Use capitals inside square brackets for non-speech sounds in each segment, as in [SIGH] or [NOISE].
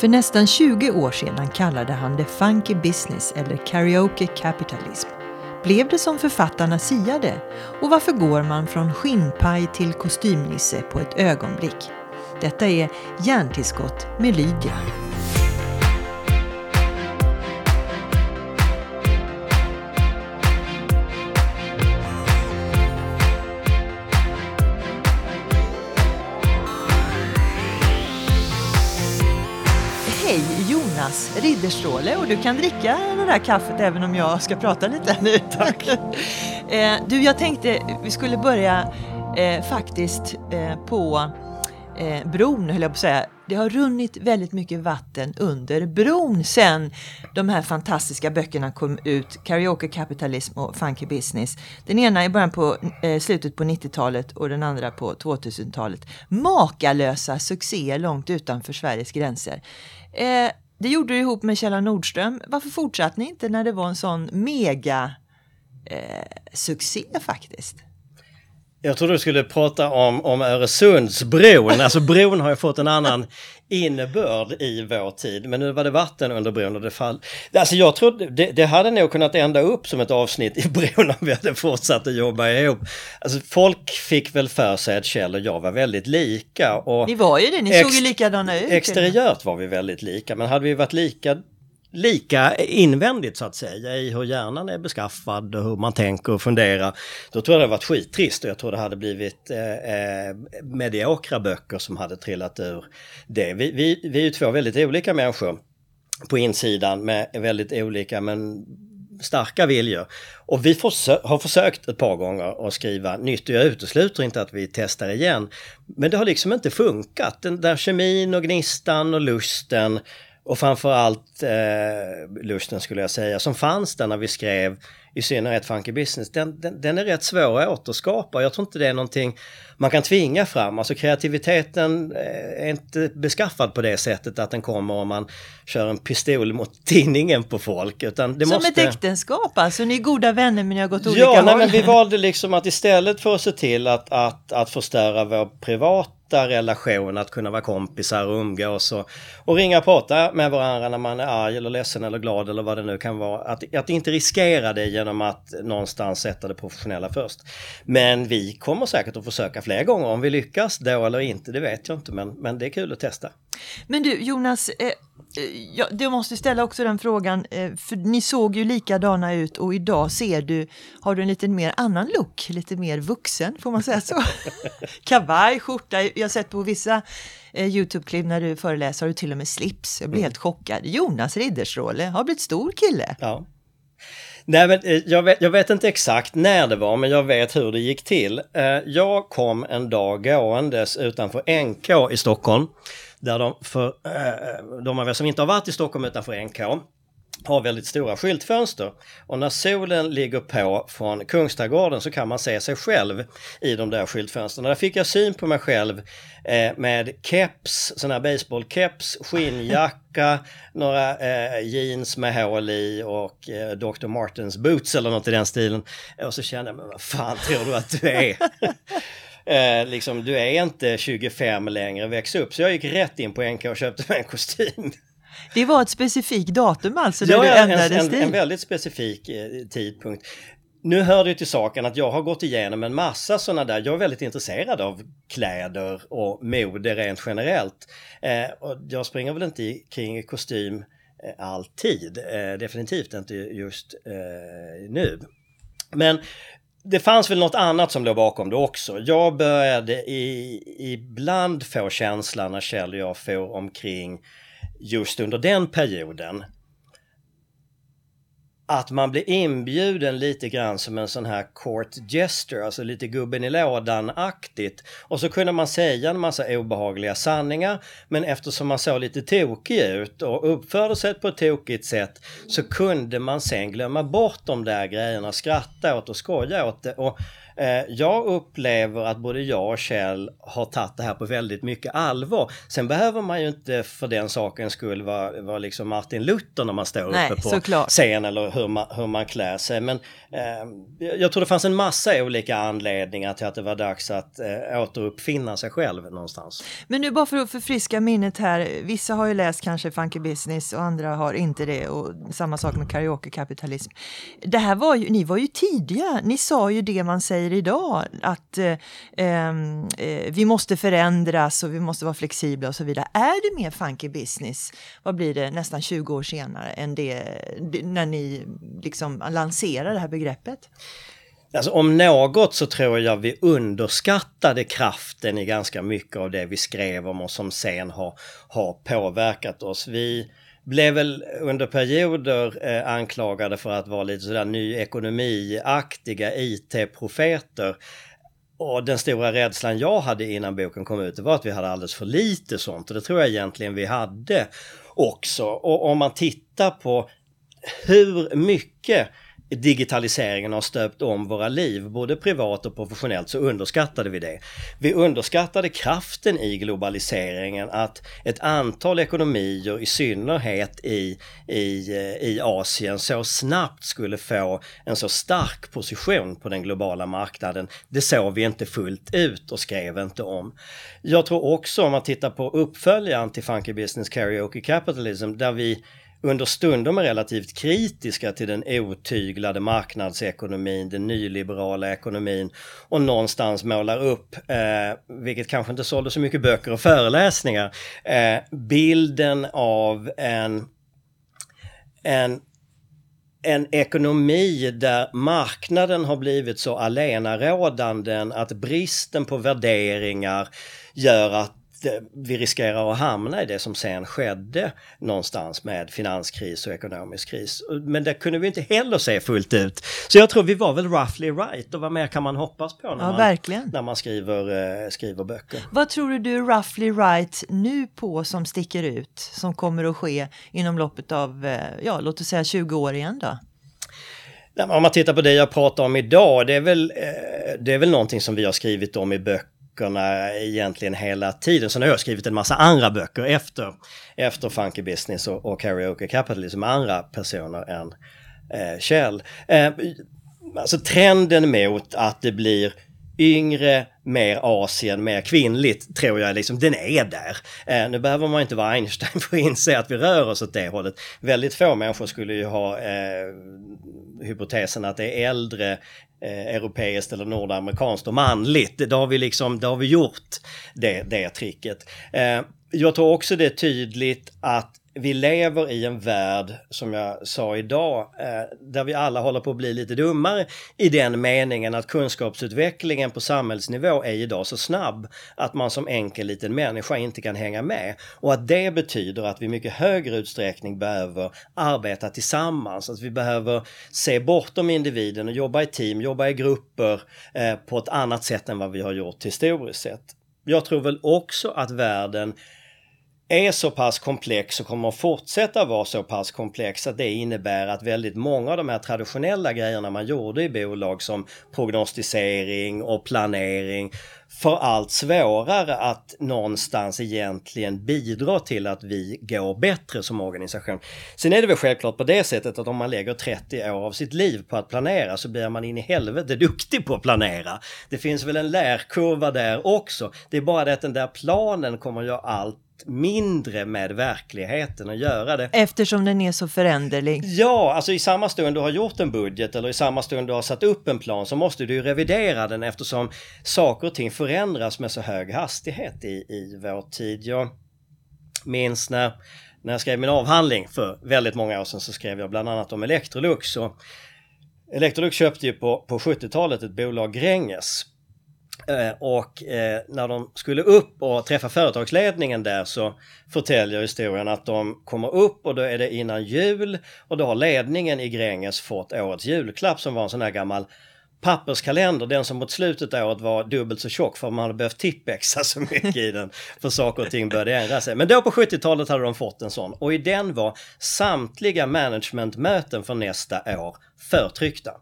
För nästan 20 år sedan kallade han det funky business eller karaoke capitalism. Blev det som författarna siade? Och varför går man från skinnpaj till kostymnisse på ett ögonblick? Detta är Hjärntillskott med Lydia. Jonas Ridderstråle och du kan dricka det där kaffet även om jag ska prata lite nu. Tack. [LAUGHS] eh, du, jag tänkte vi skulle börja eh, faktiskt eh, på eh, bron, höll jag på att säga. Det har runnit väldigt mycket vatten under bron sen de här fantastiska böckerna kom ut, Karaoke Kapitalism och Funky Business. Den ena i början på eh, slutet på 90-talet och den andra på 2000-talet. Makalösa succéer långt utanför Sveriges gränser. Eh, det gjorde du ihop med Kjell Nordström. Varför fortsatte ni inte när det var en sån mega eh, succé faktiskt? Jag trodde du skulle prata om, om Öresundsbron. Alltså bron har ju fått en annan innebörd i vår tid. Men nu var det vatten under bron och det fall. Alltså jag trodde, det, det hade nog kunnat ända upp som ett avsnitt i bron om vi hade fortsatt att jobba ihop. Alltså folk fick väl för sig att Kjell och jag var väldigt lika. Och Ni var ju det, ni såg ju likadana ut. Exteriört var vi väldigt lika, men hade vi varit lika lika invändigt så att säga i hur hjärnan är beskaffad och hur man tänker och funderar. Då tror jag det hade varit skittrist och jag tror det hade blivit eh, eh, mediokra böcker som hade trillat ur det. Vi, vi, vi är ju två väldigt olika människor på insidan med väldigt olika men starka viljor. Och vi försö har försökt ett par gånger att skriva nytt och jag utesluter inte att vi testar igen. Men det har liksom inte funkat. Den där kemin och gnistan och lusten och framförallt eh, lusten skulle jag säga, som fanns där när vi skrev i synnerhet Funky Business, den, den, den, är rätt svår att återskapa. Jag tror inte det är någonting man kan tvinga fram. Alltså kreativiteten eh, är inte beskaffad på det sättet att den kommer om man kör en pistol mot [LAUGHS] tinningen på folk. Utan det Som måste... ett äktenskap alltså, ni är goda vänner men ni har gått olika ja, håll. nej, men vi valde liksom att istället för att se till att, att, att förstöra vår privata relation, att kunna vara kompisar och umgås och, och ringa och prata med varandra när man är arg eller ledsen eller glad eller vad det nu kan vara. Att, att inte riskera det genom att någonstans sätta det professionella först. Men vi kommer säkert att försöka fler gånger. Om vi lyckas då eller inte, det vet jag inte. Men, men det är kul att testa. Men du Jonas, eh, ja, du måste ställa också den frågan, eh, för ni såg ju likadana ut och idag ser du, har du en lite mer annan look, lite mer vuxen, får man säga så? [LAUGHS] Kavaj, skjorta, jag har sett på vissa eh, Youtube-klipp när du föreläser har du till och med slips, jag blir mm. helt chockad. Jonas Ridderstråle har blivit stor kille. Ja. Nej, men eh, jag vet, jag vet, inte exakt när det var, men jag vet hur det gick till. Eh, jag kom en dag gåendes utanför NK i Stockholm. Där de, för eh, de av er som inte har varit i Stockholm utanför NK, har väldigt stora skyltfönster. Och när solen ligger på från Kungsträdgården så kan man se sig själv i de där skyltfönstren. Där fick jag syn på mig själv eh, med keps, sån här baseballkeps, skinnjacka, [LAUGHS] några eh, jeans med hål i och eh, Dr. Martens boots eller något i den stilen. Och så kände jag, men vad fan tror du att du är? [LAUGHS] Eh, liksom, du är inte 25 längre, väx upp. Så jag gick rätt in på NK och köpte mig en kostym. Det var ett specifikt datum alltså? Ja, du ändrade en, en, stil. en väldigt specifik eh, tidpunkt. Nu hör det till saken att jag har gått igenom en massa sådana där, jag är väldigt intresserad av kläder och mode rent generellt. Eh, och jag springer väl inte kring i kostym eh, alltid, eh, definitivt inte just eh, nu. Men det fanns väl något annat som låg bakom det också. Jag började i, ibland få känslan när Kjell och jag får omkring just under den perioden att man blir inbjuden lite grann som en sån här court gesture, alltså lite gubben i lådan-aktigt. Och så kunde man säga en massa obehagliga sanningar, men eftersom man såg lite tokig ut och uppförde sig på ett tokigt sätt så kunde man sen glömma bort de där grejerna, skratta åt och skoja åt det. Och jag upplever att både jag och Kjell har tagit det här på väldigt mycket allvar. Sen behöver man ju inte för den sakens skull vara, vara liksom Martin Luther när man står Nej, uppe på såklart. scen eller hur man, hur man klär sig. Men eh, jag tror det fanns en massa olika anledningar till att det var dags att eh, återuppfinna sig själv någonstans. Men nu bara för att förfriska minnet här. Vissa har ju läst kanske Funky Business och andra har inte det. Och samma sak med karaokekapitalism. Det här var ju, ni var ju tidiga. Ni sa ju det man säger idag. Att eh, ehm, eh, vi måste förändras och vi måste vara flexibla och så vidare. Är det mer funky business, vad blir det, nästan 20 år senare än det, det när ni liksom lanserar det här begreppet? Alltså om något så tror jag vi underskattade kraften i ganska mycket av det vi skrev om och som sen har, har påverkat oss. Vi blev väl under perioder eh, anklagade för att vara lite sådär ny ekonomiaktiga IT-profeter. Och den stora rädslan jag hade innan boken kom ut det var att vi hade alldeles för lite sånt och det tror jag egentligen vi hade också. Och om man tittar på hur mycket digitaliseringen har stöpt om våra liv, både privat och professionellt, så underskattade vi det. Vi underskattade kraften i globaliseringen, att ett antal ekonomier, i synnerhet i, i, eh, i Asien, så snabbt skulle få en så stark position på den globala marknaden. Det såg vi inte fullt ut och skrev inte om. Jag tror också, om man tittar på uppföljaren till Funky Business Karaoke Capitalism, där vi understundom är relativt kritiska till den otyglade marknadsekonomin, den nyliberala ekonomin och någonstans målar upp, eh, vilket kanske inte sålde så mycket böcker och föreläsningar, eh, bilden av en, en en ekonomi där marknaden har blivit så allenarådande att bristen på värderingar gör att vi riskerar att hamna i det som sen skedde någonstans med finanskris och ekonomisk kris. Men det kunde vi inte heller se fullt ut. Så jag tror vi var väl roughly right och vad mer kan man hoppas på när, Ja, man, verkligen. när man skriver, eh, skriver böcker. Vad tror du du är roughly right nu på som sticker ut, som kommer att ske inom loppet av, eh, ja, låt oss säga 20 år igen då? Om man tittar på det jag pratar om idag, det är väl, eh, det är väl någonting som vi har skrivit om i böckerna egentligen hela tiden. Sen har jag skrivit en massa andra böcker efter, efter Funky Business och, och Karaoke Capitalism med andra personer än eh, Kjell. Eh, alltså trenden mot att det blir yngre, mer Asien, mer kvinnligt tror jag liksom, den är där. Eh, nu behöver man inte vara Einstein för att inse att vi rör oss åt det hållet. Väldigt få människor skulle ju ha eh, hypotesen att det är äldre eh, europeiskt eller nordamerikanskt och manligt. Det har vi liksom, det har vi gjort det, det tricket. Eh, jag tror också det är tydligt att vi lever i en värld, som jag sa idag, eh, där vi alla håller på att bli lite dummare i den meningen att kunskapsutvecklingen på samhällsnivå är idag så snabb att man som enkel liten människa inte kan hänga med. Och att det betyder att vi i mycket högre utsträckning behöver arbeta tillsammans, att vi behöver se bortom individen och jobba i team, jobba i grupper eh, på ett annat sätt än vad vi har gjort historiskt sett. Jag tror väl också att världen är så pass komplex och kommer att fortsätta vara så pass komplex att det innebär att väldigt många av de här traditionella grejerna man gjorde i bolag som prognostisering och planering får allt svårare att någonstans egentligen bidra till att vi går bättre som organisation. Sen är det väl självklart på det sättet att om man lägger 30 år av sitt liv på att planera så blir man in i helvete duktig på att planera. Det finns väl en lärkurva där också. Det är bara det att den där planen kommer göra allt mindre med verkligheten att göra det. Eftersom den är så föränderlig. Ja, alltså i samma stund du har gjort en budget eller i samma stund du har satt upp en plan så måste du ju revidera den eftersom saker och ting förändras med så hög hastighet i, i vår tid. Jag minns när, när jag skrev min avhandling för väldigt många år sedan så skrev jag bland annat om Electrolux. Och Electrolux köpte ju på, på 70-talet ett bolag Gränges Eh, och eh, när de skulle upp och träffa företagsledningen där så förtäljer historien att de kommer upp och då är det innan jul och då har ledningen i Gränges fått årets julklapp som var en sån här gammal papperskalender, den som mot slutet av året var dubbelt så tjock för man hade behövt tippexa så mycket i den för saker och ting började ändra sig. Men då på 70-talet hade de fått en sån och i den var samtliga managementmöten för nästa år förtryckta.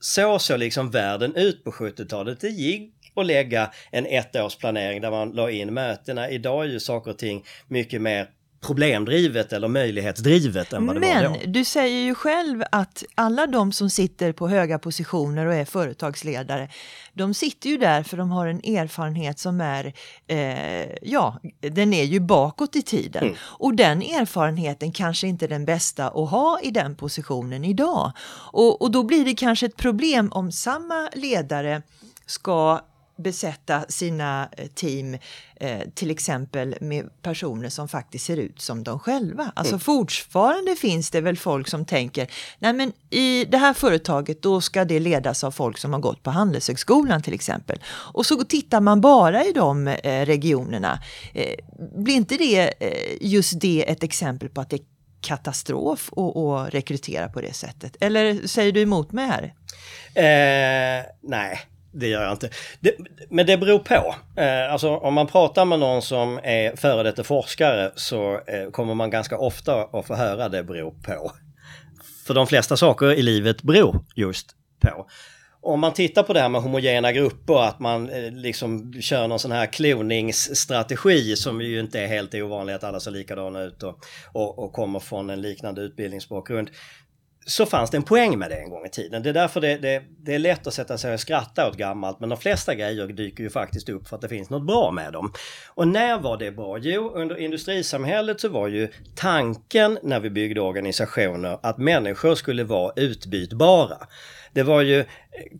så såg liksom världen ut på 70-talet. Det gick att lägga en ettårsplanering där man la in mötena. Idag är ju saker och ting mycket mer problemdrivet eller möjlighetsdrivet än vad det Men var då. du säger ju själv att alla de som sitter på höga positioner och är företagsledare, de sitter ju där för de har en erfarenhet som är, eh, ja, den är ju bakåt i tiden. Mm. Och den erfarenheten kanske inte är den bästa att ha i den positionen idag. Och, och då blir det kanske ett problem om samma ledare ska besätta sina eh, team eh, till exempel med personer som faktiskt ser ut som de själva. Alltså fortfarande finns det väl folk som tänker, nej men i det här företaget då ska det ledas av folk som har gått på Handelshögskolan till exempel. Och så tittar man bara i de eh, regionerna. Eh, blir inte det eh, just det ett exempel på att det är katastrof att, att rekrytera på det sättet? Eller säger du emot mig här? Eh, nej, det gör jag inte. Det, men det beror på. Eh, alltså om man pratar med någon som är före detta forskare så eh, kommer man ganska ofta att få höra det beror på. För de flesta saker i livet beror just på. Om man tittar på det här med homogena grupper, att man eh, liksom kör någon sån här kloningsstrategi som ju inte är helt ovanlig att alla ser likadana ut och, och, och kommer från en liknande utbildningsbakgrund så fanns det en poäng med det en gång i tiden. Det är därför det, det, det, är lätt att sätta sig och skratta åt gammalt men de flesta grejer dyker ju faktiskt upp för att det finns något bra med dem. Och när var det bra? Jo, under industrisamhället så var ju tanken när vi byggde organisationer att människor skulle vara utbytbara. Det var ju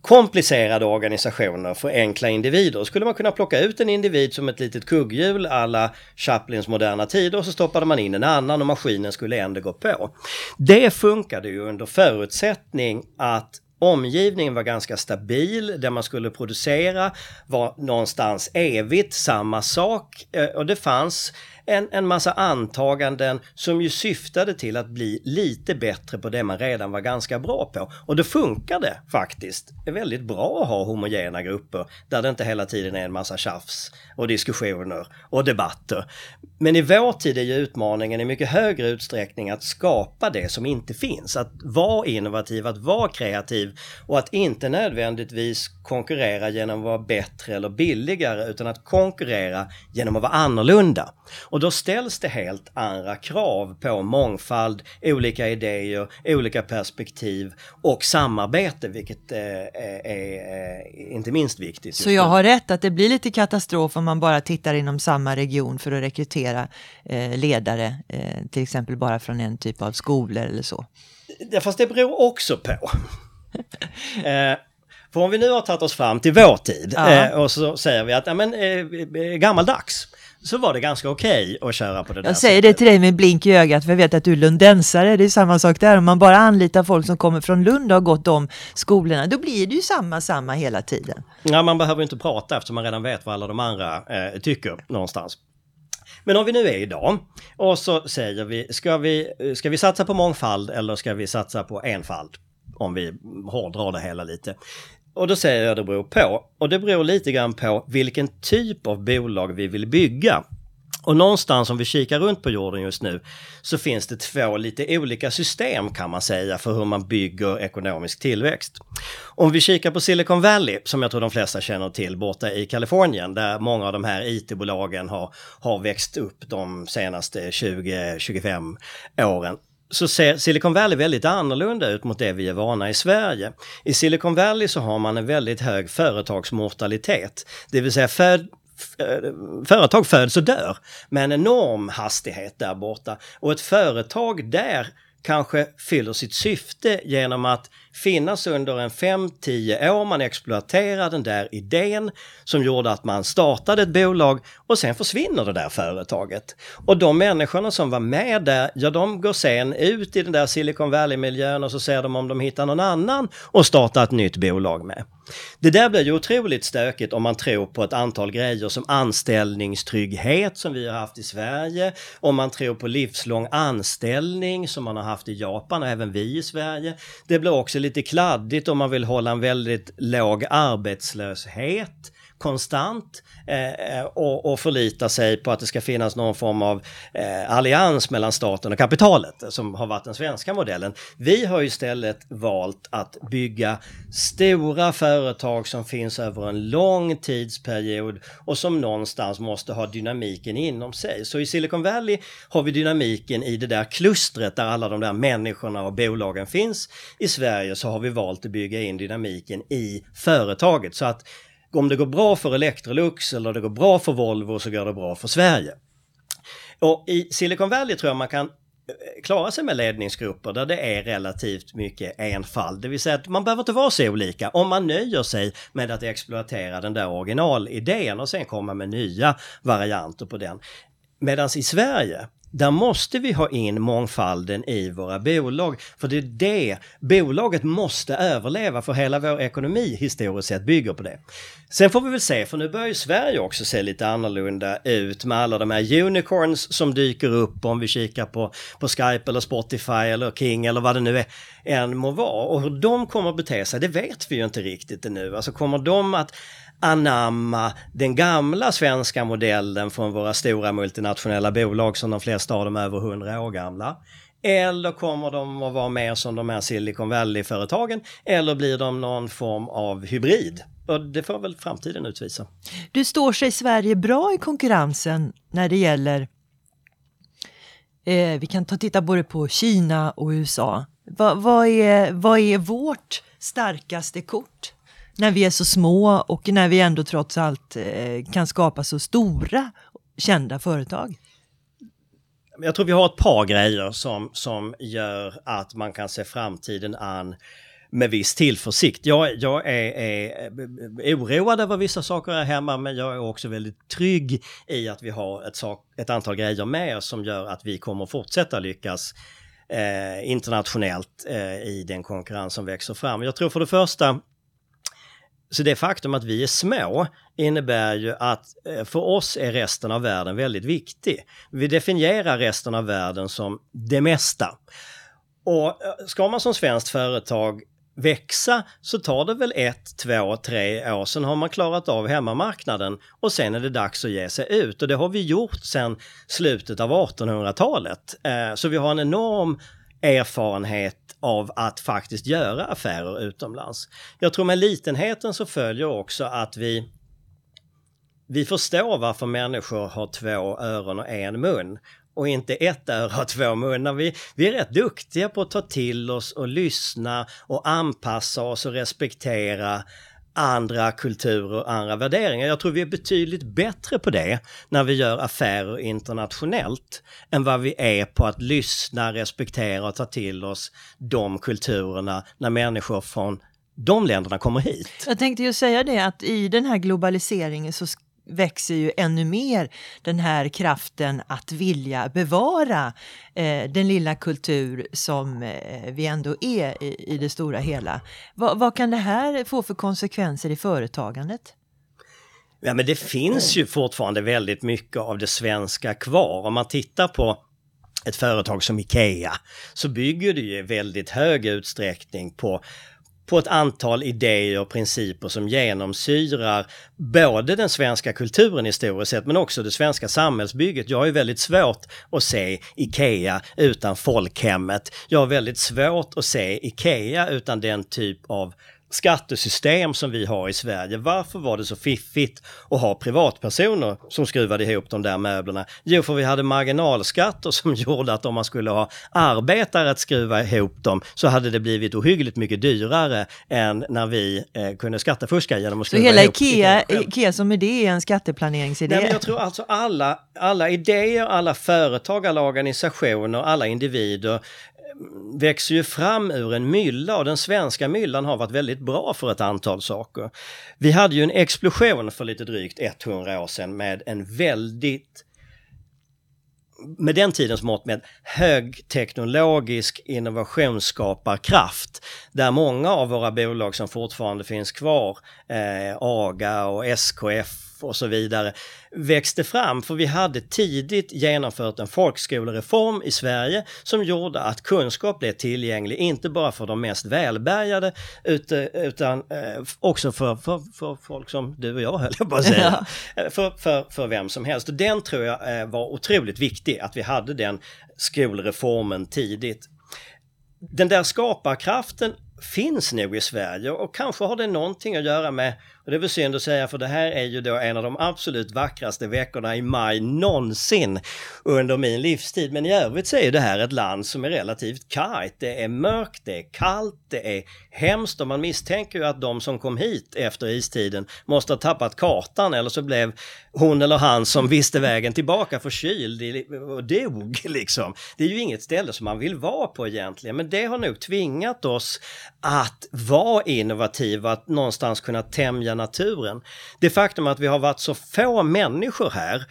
komplicerade organisationer för enkla individer. Skulle man kunna plocka ut en individ som ett litet kugghjul alla Chaplins moderna tider och så stoppade man in en annan och maskinen skulle ändå gå på. Det funkade ju under förutsättning att omgivningen var ganska stabil, det man skulle producera var någonstans evigt samma sak eh, och det fanns en, en massa antaganden som ju syftade till att bli lite bättre på det man redan var ganska bra på. Och det funkade faktiskt. Det är väldigt bra att ha homogena grupper där det inte hela tiden är en massa tjafs och diskussioner och debatter. Men i vår tid är ju utmaningen i mycket högre utsträckning att skapa det som inte finns. Att vara innovativ, att vara kreativ och att inte nödvändigtvis konkurrera genom att vara bättre eller billigare utan att konkurrera genom att vara annorlunda. Och då ställs det helt andra krav på mångfald, olika idéer, olika perspektiv och samarbete, vilket eh, är, är, inte minst viktigt. Så jag har rätt att det blir lite katastrof om man bara tittar inom samma region för att rekrytera eh, ledare, eh, till exempel bara från en typ av skolor eller så? Ja, fast det beror också på. [LAUGHS] eh, för om vi nu har tagit oss fram till vår tid ja. eh, och så säger vi att ja, men, eh, gammaldags så var det ganska okej okay att köra på det jag där Jag säger sättet. det till dig med blink i ögat för jag vet att du är lundensare. Det är samma sak där. Om man bara anlitar folk som kommer från Lund och har gått de skolorna, då blir det ju samma, samma hela tiden. Ja, man behöver inte prata eftersom man redan vet vad alla de andra eh, tycker någonstans. Men om vi nu är idag och så säger vi, ska vi, ska vi satsa på mångfald eller ska vi satsa på enfald? Om vi hårdrar det hela lite. Och då säger jag det beror på. Och det beror lite grann på vilken typ av bolag vi vill bygga. Och någonstans om vi kikar runt på jorden just nu så finns det två lite olika system kan man säga för hur man bygger ekonomisk tillväxt. Om vi kikar på Silicon Valley som jag tror de flesta känner till borta i Kalifornien där många av de här IT-bolagen har, har växt upp de senaste 20-25 åren så ser Silicon Valley väldigt annorlunda ut mot det vi är vana i Sverige. I Silicon Valley så har man en väldigt hög företagsmortalitet, det vill säga föd eh, företag föds och dör med en enorm hastighet där borta. Och ett företag där kanske fyller sitt syfte genom att finnas under en 5-10 år. Man exploaterar den där idén som gjorde att man startade ett bolag och sen försvinner det där företaget. Och de människorna som var med där, ja de går sen ut i den där Silicon Valley-miljön och så ser de om de hittar någon annan och startar ett nytt bolag med. Det där blir ju otroligt stökigt om man tror på ett antal grejer som anställningstrygghet som vi har haft i Sverige, om man tror på livslång anställning som man har haft i Japan och även vi i Sverige. Det blir också lite kladdigt om man vill hålla en väldigt låg arbetslöshet konstant eh, eh, och, och förlita sig på att det ska finnas någon form av eh, allians mellan staten och kapitalet som har varit den svenska modellen. Vi har istället valt att bygga stora företag som finns över en lång tidsperiod och som någonstans måste ha dynamiken inom sig. Så i Silicon Valley har vi dynamiken i det där klustret där alla de där människorna och bolagen finns. I Sverige så har vi valt att bygga in dynamiken i företaget så att om det går bra för Electrolux eller det går bra för Volvo så går det bra för Sverige. Och i Silicon Valley tror jag man kan eh, klara sig med ledningsgrupper där det är relativt mycket enfald. Det vill säga att man behöver inte vara så olika om man nöjer sig med att exploatera den där originalidén och sen komma med nya varianter på den. Medan i Sverige där måste vi ha in mångfalden i våra bolag. För det är det, bolaget måste överleva för hela vår ekonomi historiskt sett bygger på det. Sen får vi väl se, för nu börjar ju Sverige också se lite annorlunda ut med alla de här unicorns som dyker upp om vi kikar på, på Skype eller Spotify eller King eller vad det nu är än må vara. Och hur de kommer att bete sig, det vet vi ju inte riktigt ännu. Alltså kommer de att anamma den gamla svenska modellen från våra stora multinationella bolag som de flesta av dem är över 100 år gamla? Eller kommer de att vara mer som de här Silicon Valley-företagen? Eller blir de någon form av hybrid? Och det får väl framtiden utvisa. Du står sig Sverige bra i konkurrensen när det gäller eh, vi kan ta titta både på Kina och USA. Va, vad, är, vad är vårt starkaste kort? När vi är så små och när vi ändå trots allt eh, kan skapa så stora kända företag? Jag tror vi har ett par grejer som, som gör att man kan se framtiden an med viss tillförsikt. Jag, jag är, är eh, oroad över vissa saker här hemma men jag är också väldigt trygg i att vi har ett, sak, ett antal grejer med oss som gör att vi kommer fortsätta lyckas eh, internationellt eh, i den konkurrens som växer fram. Jag tror för det första så det faktum att vi är små innebär ju att eh, för oss är resten av världen väldigt viktig. Vi definierar resten av världen som det mesta. Och eh, ska man som svenskt företag växa så tar det väl ett, två, tre år, sen har man klarat av hemmamarknaden och sen är det dags att ge sig ut. Och det har vi gjort sedan slutet av 1800-talet. Eh, så vi har en enorm erfarenhet av att faktiskt göra affärer utomlands. Jag tror med litenheten så följer också att vi vi förstår varför människor har två öron och en mun och inte ett öra och två munnar. Vi, vi är rätt duktiga på att ta till oss och lyssna och anpassa oss och respektera andra kulturer och andra värderingar. Jag tror vi är betydligt bättre på det när vi gör affärer internationellt än vad vi är på att lyssna, respektera och ta till oss de kulturerna när människor från de länderna kommer hit. Jag tänkte ju säga det att i den här globaliseringen så växer ju ännu mer den här kraften att vilja bevara eh, den lilla kultur som eh, vi ändå är i, i det stora hela. Va, vad kan det här få för konsekvenser i företagandet? Ja men det finns ju fortfarande väldigt mycket av det svenska kvar. Om man tittar på ett företag som Ikea så bygger det ju i väldigt hög utsträckning på på ett antal idéer och principer som genomsyrar både den svenska kulturen historiskt sett men också det svenska samhällsbygget. Jag har ju väldigt svårt att se IKEA utan folkhemmet. Jag har väldigt svårt att se IKEA utan den typ av skattesystem som vi har i Sverige. Varför var det så fiffigt att ha privatpersoner som skruvade ihop de där möblerna? Jo, för vi hade marginalskatter [LAUGHS] som gjorde att om man skulle ha arbetare att skruva ihop dem så hade det blivit ohyggligt mycket dyrare än när vi eh, kunde skattefuska genom att skruva ihop. Så hela Ikea, Ikea som idé är en skatteplaneringsidé? Nej, men jag tror alltså alla, alla idéer, alla företag, alla organisationer, alla individer växer ju fram ur en mylla och den svenska myllan har varit väldigt bra för ett antal saker. Vi hade ju en explosion för lite drygt 100 år sedan med en väldigt med den tidens mått med högteknologisk innovationsskaparkraft. Där många av våra bolag som fortfarande finns kvar, eh, AGA och SKF och så vidare växte fram för vi hade tidigt genomfört en folkskolereform i Sverige som gjorde att kunskap blev tillgänglig inte bara för de mest välbärgade utan eh, också för, för, för folk som du och jag höll jag på att säga. Ja. För, för, för vem som helst. Och den tror jag eh, var otroligt viktig att vi hade den skolreformen tidigt. Den där skaparkraften finns nog i Sverige och kanske har det någonting att göra med och det är väl synd att säga för det här är ju då en av de absolut vackraste veckorna i maj någonsin under min livstid. Men i övrigt så är det här ett land som är relativt kargt. Det är mörkt, det är kallt, det är hemskt och man misstänker ju att de som kom hit efter istiden måste ha tappat kartan eller så blev hon eller han som visste vägen tillbaka förkyld och dog [LAUGHS] liksom. Det är ju inget ställe som man vill vara på egentligen men det har nog tvingat oss att vara innovativa, att någonstans kunna tämja naturen. Det faktum att vi har varit så få människor här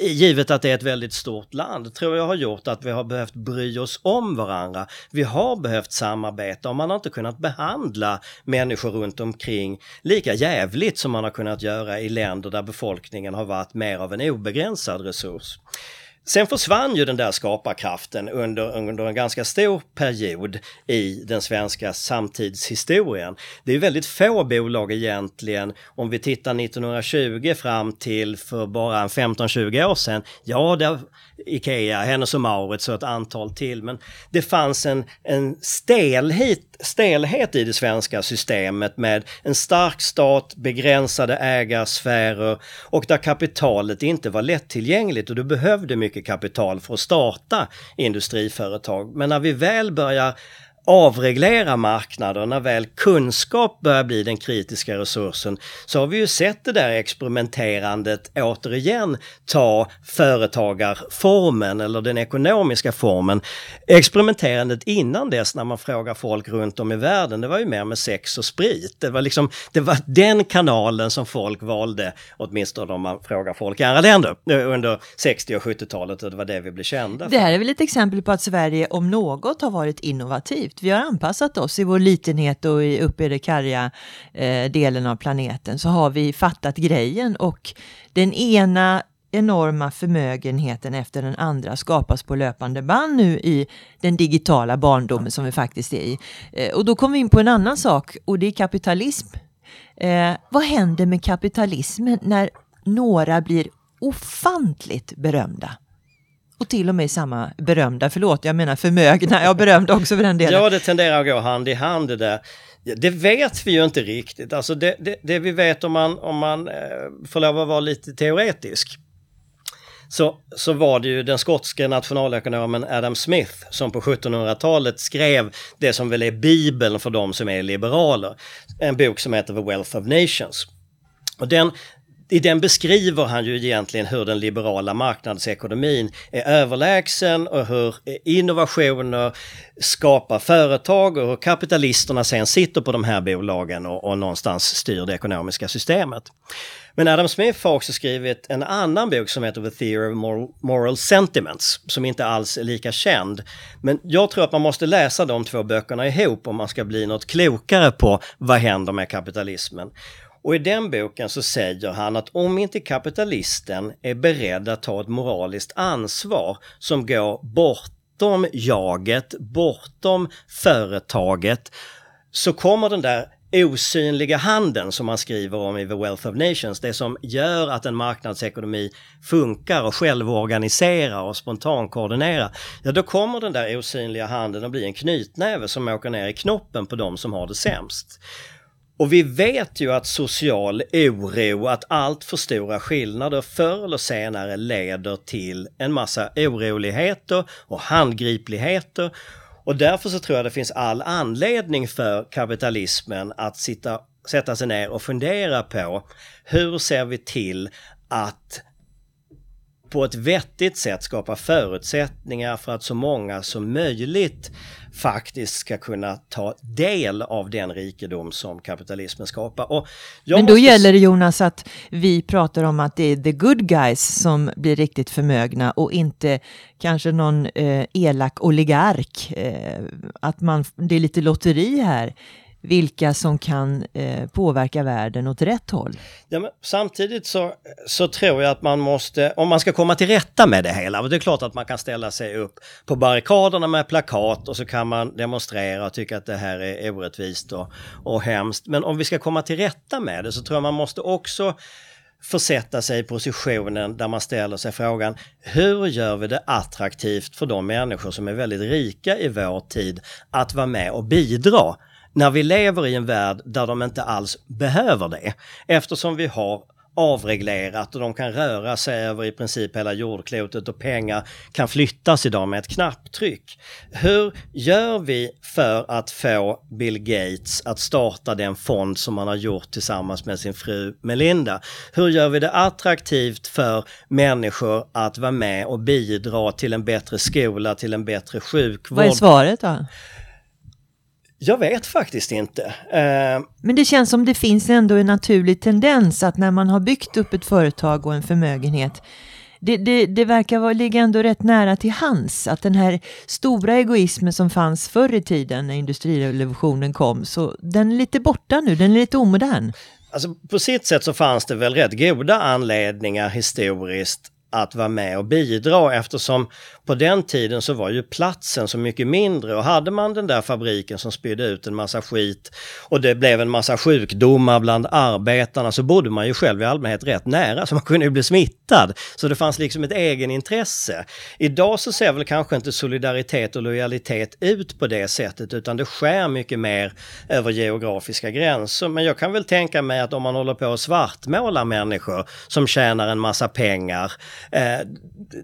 Givet att det är ett väldigt stort land tror jag har gjort att vi har behövt bry oss om varandra. Vi har behövt samarbeta och man har inte kunnat behandla människor runt omkring lika jävligt som man har kunnat göra i länder där befolkningen har varit mer av en obegränsad resurs. Sen försvann ju den där skaparkraften under, under en ganska stor period i den svenska samtidshistorien. Det är väldigt få bolag egentligen, om vi tittar 1920 fram till för bara 15-20 år sedan, ja, det Ikea, Hennes och Mauritz och ett antal till. Men det fanns en, en stelhet, stelhet i det svenska systemet med en stark stat, begränsade ägarsfärer och där kapitalet inte var lättillgängligt och du behövde mycket kapital för att starta industriföretag. Men när vi väl börjar avreglera marknader, när väl kunskap börjar bli den kritiska resursen, så har vi ju sett det där experimenterandet återigen ta företagarformen eller den ekonomiska formen. Experimenterandet innan dess när man frågar folk runt om i världen, det var ju mer med sex och sprit. Det var liksom, det var den kanalen som folk valde, åtminstone om man frågar folk i andra länder, under 60 och 70-talet och det var det vi blev kända för. Det här är väl ett exempel på att Sverige om något har varit innovativt vi har anpassat oss i vår litenhet och i, uppe i den karga eh, delen av planeten så har vi fattat grejen och den ena enorma förmögenheten efter den andra skapas på löpande band nu i den digitala barndomen som vi faktiskt är i. Eh, och då kommer vi in på en annan sak och det är kapitalism. Eh, vad händer med kapitalismen när några blir ofantligt berömda? Och till och med samma berömda, förlåt jag menar förmögna, jag berömda också för den delen. Ja, det tenderar att gå hand i hand det där. Det vet vi ju inte riktigt. Alltså det, det, det vi vet om man, om man eh, får lov att vara lite teoretisk. Så, så var det ju den skotske nationalekonomen Adam Smith som på 1700-talet skrev det som väl är bibeln för de som är liberaler. En bok som heter The Wealth of Nations. Och den i den beskriver han ju egentligen hur den liberala marknadsekonomin är överlägsen och hur innovationer skapar företag och hur kapitalisterna sen sitter på de här bolagen och, och någonstans styr det ekonomiska systemet. Men Adam Smith har också skrivit en annan bok som heter The Theory of Moral, Moral Sentiments, som inte alls är lika känd. Men jag tror att man måste läsa de två böckerna ihop om man ska bli något klokare på vad händer med kapitalismen. Och i den boken så säger han att om inte kapitalisten är beredd att ta ett moraliskt ansvar som går bortom jaget, bortom företaget, så kommer den där osynliga handen som man skriver om i The Wealth of Nations, det som gör att en marknadsekonomi funkar och självorganiserar och spontankoordinerar, ja då kommer den där osynliga handen att bli en knytnäve som åker ner i knoppen på de som har det sämst. Och vi vet ju att social oro, att allt för stora skillnader förr eller senare leder till en massa oroligheter och handgripligheter. Och därför så tror jag det finns all anledning för kapitalismen att sitta, sätta sig ner och fundera på hur ser vi till att på ett vettigt sätt skapa förutsättningar för att så många som möjligt faktiskt ska kunna ta del av den rikedom som kapitalismen skapar. Men då måste... gäller det Jonas att vi pratar om att det är the good guys som blir riktigt förmögna och inte kanske någon eh, elak oligark. Eh, att man, det är lite lotteri här vilka som kan eh, påverka världen åt rätt håll. Ja, samtidigt så, så tror jag att man måste, om man ska komma till rätta med det hela, och det är klart att man kan ställa sig upp på barrikaderna med plakat och så kan man demonstrera och tycka att det här är orättvist och, och hemskt. Men om vi ska komma till rätta med det så tror jag man måste också försätta sig i positionen där man ställer sig frågan hur gör vi det attraktivt för de människor som är väldigt rika i vår tid att vara med och bidra när vi lever i en värld där de inte alls behöver det. Eftersom vi har avreglerat och de kan röra sig över i princip hela jordklotet och pengar kan flyttas idag med ett knapptryck. Hur gör vi för att få Bill Gates att starta den fond som han har gjort tillsammans med sin fru Melinda? Hur gör vi det attraktivt för människor att vara med och bidra till en bättre skola, till en bättre sjukvård? Vad är svaret då? Jag vet faktiskt inte. Uh, Men det känns som det finns ändå en naturlig tendens att när man har byggt upp ett företag och en förmögenhet det, det, det verkar vara, ligga ändå rätt nära till hands att den här stora egoismen som fanns förr i tiden när industrirevolutionen kom, så den är lite borta nu, den är lite omodern. Alltså på sitt sätt så fanns det väl rätt goda anledningar historiskt att vara med och bidra eftersom på den tiden så var ju platsen så mycket mindre och hade man den där fabriken som spydde ut en massa skit och det blev en massa sjukdomar bland arbetarna så bodde man ju själv i allmänhet rätt nära så man kunde ju bli smittad. Så det fanns liksom ett egenintresse. Idag så ser väl kanske inte solidaritet och lojalitet ut på det sättet utan det skär mycket mer över geografiska gränser. Men jag kan väl tänka mig att om man håller på och svartmålar människor som tjänar en massa pengar, Eh,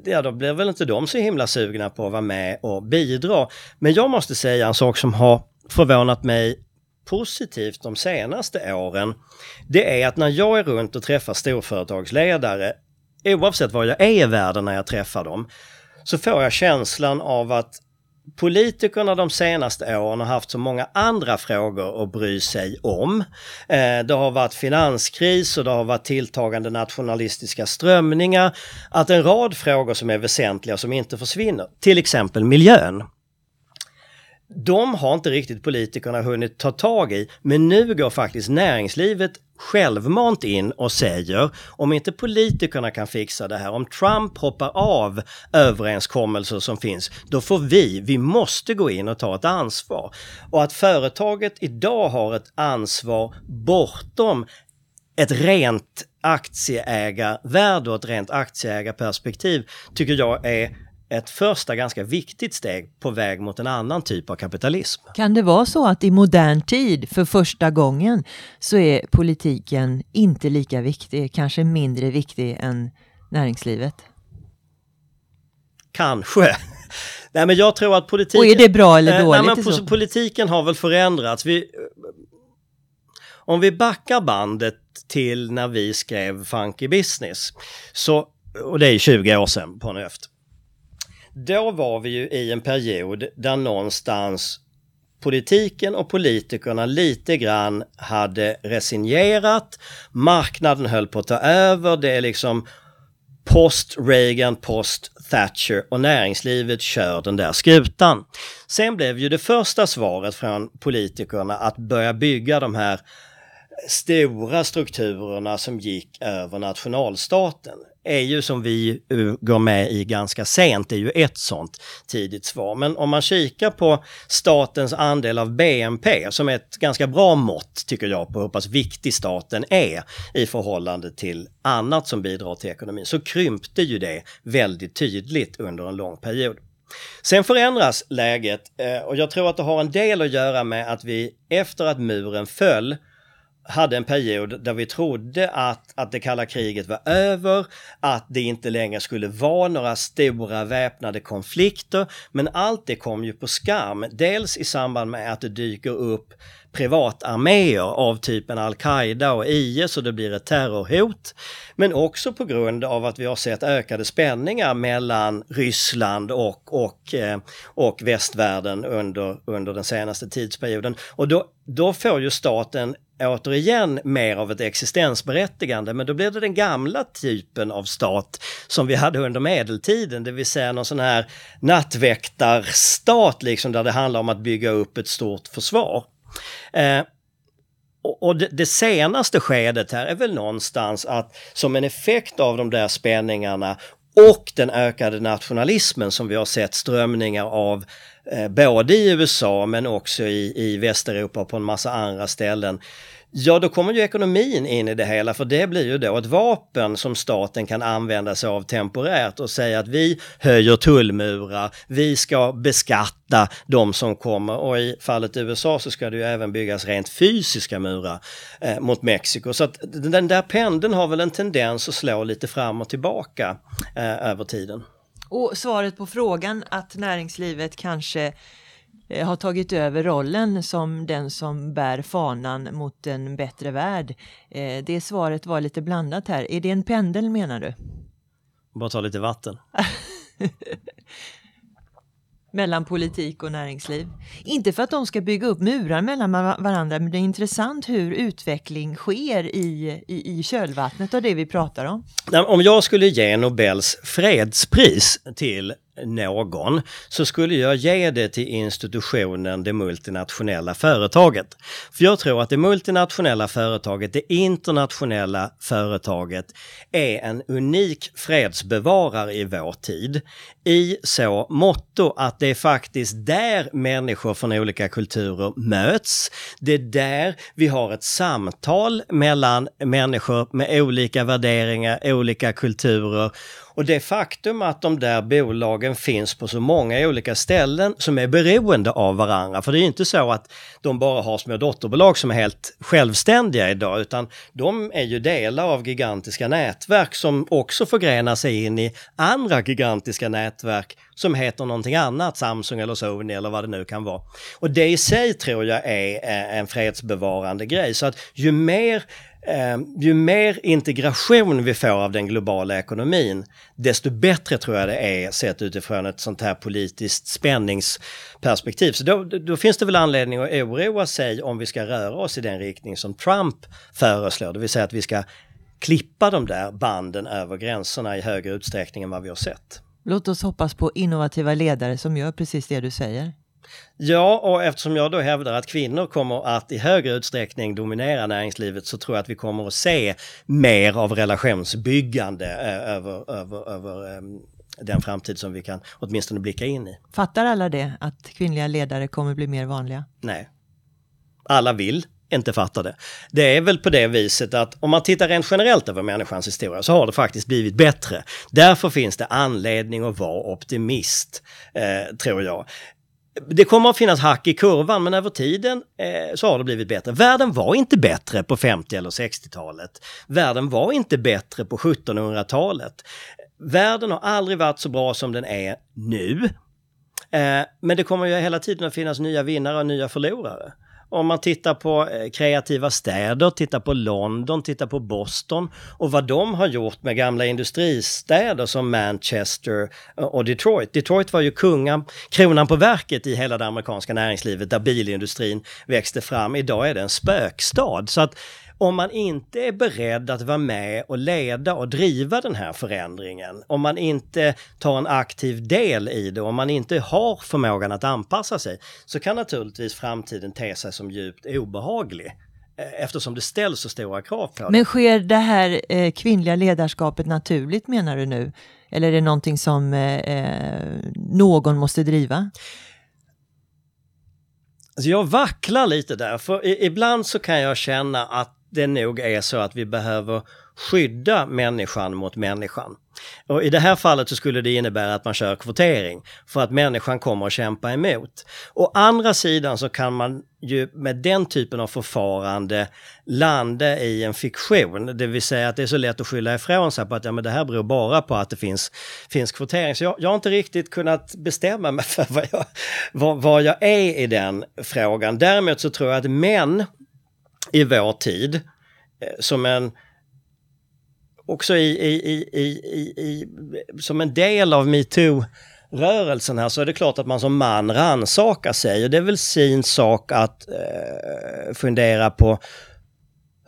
ja då blir väl inte de så himla himla sugna på att vara med och bidra. Men jag måste säga en sak som har förvånat mig positivt de senaste åren. Det är att när jag är runt och träffar storföretagsledare, oavsett var jag är i världen när jag träffar dem, så får jag känslan av att politikerna de senaste åren har haft så många andra frågor att bry sig om. Eh, det har varit finanskris och det har varit tilltagande nationalistiska strömningar. Att en rad frågor som är väsentliga som inte försvinner, till exempel miljön. De har inte riktigt politikerna hunnit ta tag i, men nu går faktiskt näringslivet självmant in och säger om inte politikerna kan fixa det här, om Trump hoppar av överenskommelser som finns, då får vi, vi måste gå in och ta ett ansvar. Och att företaget idag har ett ansvar bortom ett rent aktieägarvärde och ett rent aktieägarperspektiv tycker jag är ett första ganska viktigt steg på väg mot en annan typ av kapitalism. Kan det vara så att i modern tid, för första gången, så är politiken inte lika viktig, kanske mindre viktig än näringslivet? Kanske. [LAUGHS] Nej men jag tror att politiken... Och är det bra eller eh, dåligt? Nej, men politiken har väl förändrats. Vi, om vi backar bandet till när vi skrev Funky Business, så, och det är 20 år sedan på en höft. Då var vi ju i en period där någonstans politiken och politikerna lite grann hade resignerat. Marknaden höll på att ta över. Det är liksom post Reagan, post Thatcher och näringslivet kör den där skutan. Sen blev ju det första svaret från politikerna att börja bygga de här stora strukturerna som gick över nationalstaten är ju som vi eh, går med i ganska sent, det är ju ett sånt tidigt svar. Men om man kikar på statens andel av BNP, som är ett ganska bra mått tycker jag på hur pass viktig staten är i förhållande till annat som bidrar till ekonomin, så krympte ju det väldigt tydligt under en lång period. Sen förändras läget eh, och jag tror att det har en del att göra med att vi efter att muren föll hade en period där vi trodde att, att det kalla kriget var över, att det inte längre skulle vara några stora väpnade konflikter. Men allt det kom ju på skam. Dels i samband med att det dyker upp privatarméer av typen Al-Qaida och IS och det blir ett terrorhot. Men också på grund av att vi har sett ökade spänningar mellan Ryssland och, och, eh, och västvärlden under, under den senaste tidsperioden. Och då, då får ju staten återigen mer av ett existensberättigande men då blir det den gamla typen av stat som vi hade under medeltiden, det vill säga någon sån här nattväktarstat liksom där det handlar om att bygga upp ett stort försvar. Eh, och det, det, senaste skedet här är väl någonstans att som en effekt av de där spänningarna och den ökade nationalismen som vi har sett strömningar av eh, Eh, både i USA men också i, i Västeuropa och på en massa andra ställen Ja, då kommer ju ekonomin in i det hela för det blir ju då ett vapen som staten kan använda sig av temporärt och säga att vi höjer tullmurar, vi ska beskatta de som kommer och i fallet USA så ska det ju även byggas rent fysiska murar eh, mot Mexiko. Så att den där pendeln har väl en tendens att slå lite fram och tillbaka eh, över tiden. Och svaret på frågan att näringslivet kanske Eh, har tagit över rollen som den som bär fanan mot en bättre värld. Eh, det svaret var lite blandat här. Är det en pendel menar du? Bara ta lite vatten. [LAUGHS] mellan politik och näringsliv. Inte för att de ska bygga upp murar mellan varandra, men det är intressant hur utveckling sker i, i, i kölvattnet av det vi pratar om. Om jag skulle ge Nobels fredspris till någon så skulle jag ge det till institutionen det multinationella företaget. För jag tror att det multinationella företaget, det internationella företaget är en unik fredsbevarare i vår tid i så motto att det är faktiskt där människor från olika kulturer möts. Det är där vi har ett samtal mellan människor med olika värderingar, olika kulturer och det faktum att de där bolagen finns på så många olika ställen som är beroende av varandra. För det är inte så att de bara har små dotterbolag som är helt självständiga idag, utan de är ju delar av gigantiska nätverk som också förgrenar sig in i andra gigantiska nätverk som heter någonting annat, Samsung eller Sony eller vad det nu kan vara. Och det i sig tror jag är eh, en fredsbevarande grej. Så att ju mer Eh, ju mer integration vi får av den globala ekonomin, desto bättre tror jag det är sett utifrån ett sånt här politiskt spänningsperspektiv. Så då, då finns det väl anledning att oroa sig om vi ska röra oss i den riktning som Trump föreslår, det vill säga att vi ska klippa de där banden över gränserna i högre utsträckning än vad vi har sett. Låt oss hoppas på innovativa ledare som gör precis det du säger. Ja, och eftersom jag då hävdar att kvinnor kommer att i högre utsträckning dominera näringslivet så tror jag att vi kommer att se mer av relationsbyggande eh, över, över, över um, den framtid som vi kan åtminstone blicka in i. Fattar alla det, att kvinnliga ledare kommer bli mer vanliga? Nej. Alla vill inte fatta det. Det är väl på det viset att om man tittar rent generellt över människans historia så har det faktiskt blivit bättre. Därför finns det anledning att vara optimist, eh, tror jag det kommer att finnas hack i kurvan men över tiden eh, så har det blivit bättre. Världen var inte bättre på 50 eller 60-talet. Världen var inte bättre på 1700-talet. Världen har aldrig varit så bra som den är nu. Eh, men det kommer ju hela tiden att finnas nya vinnare och nya förlorare. Om man tittar på eh, kreativa städer, tittar på London, tittar på Boston och vad de har gjort med gamla industristäder som Manchester och Detroit. Detroit var ju kungan, kronan på verket i hela det amerikanska näringslivet där bilindustrin växte fram. Idag är det en spökstad. Så att om man inte är beredd att vara med och leda och driva den här förändringen, om man inte tar en aktiv del i det, om man inte har förmågan att anpassa sig, så kan naturligtvis framtiden te sig som djupt obehaglig eh, eftersom det ställs så stora krav på det. Men sker det här eh, kvinnliga ledarskapet naturligt menar du nu? Eller är det någonting som eh, eh någon måste driva? Alltså jag vacklar lite där, för ibland så kan jag känna att det nog är så att vi behöver skydda människan mot människan. Och I det här fallet så skulle det innebära att man kör kvotering för att människan kommer att kämpa emot. Å andra sidan så kan man ju med den typen av förfarande landa i en fiktion, det vill säga att det är så lätt att skylla ifrån sig på att ja, men det här beror bara på att det finns, finns kvotering. Så jag, jag har inte riktigt kunnat bestämma mig för vad jag, vad, vad jag är i den frågan. Däremot så tror jag att män i vår tid, eh, som en också i, i, i, i, som en del av metoo rörelsen här så är det klart att man som man rannsakar sig och det är väl sin sak att eh, fundera på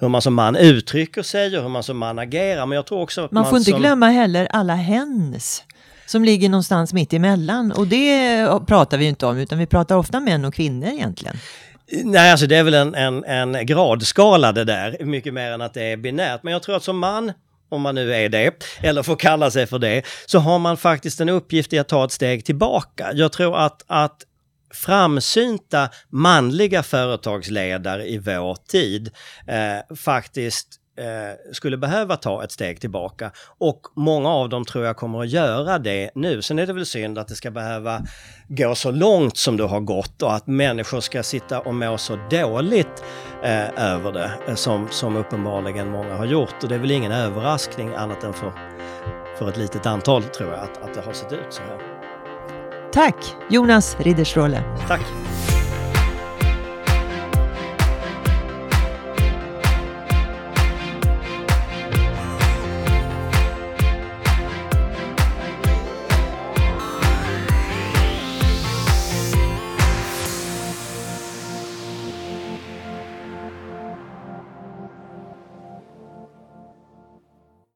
hur man som man uttrycker sig och hur man som man agerar. Men jag tror också att man, man får inte som... glömma heller alla hens som ligger någonstans mitt emellan och det pratar vi inte om utan vi pratar ofta män och kvinnor egentligen. Nej, alltså det är väl en, en, en gradskala det där, mycket mer än att det är binärt. Men jag tror att som man om man nu är det, eller får kalla sig för det, så har man faktiskt en uppgift i att ta ett steg tillbaka. Jag tror att, att framsynta manliga företagsledare i vår tid eh, faktiskt eh, skulle behöva ta ett steg tillbaka. Och många av dem tror jag kommer att göra det nu. Sen är det väl synd att det ska behöva gå så långt som det har gått och att människor ska sitta och må så dåligt eh, över det eh, som, som uppenbarligen många har gjort. Och det är väl ingen överraskning annat än för, för ett litet antal tror jag att, att det har sett ut så här. Tack Jonas Ridderstråle. Tack.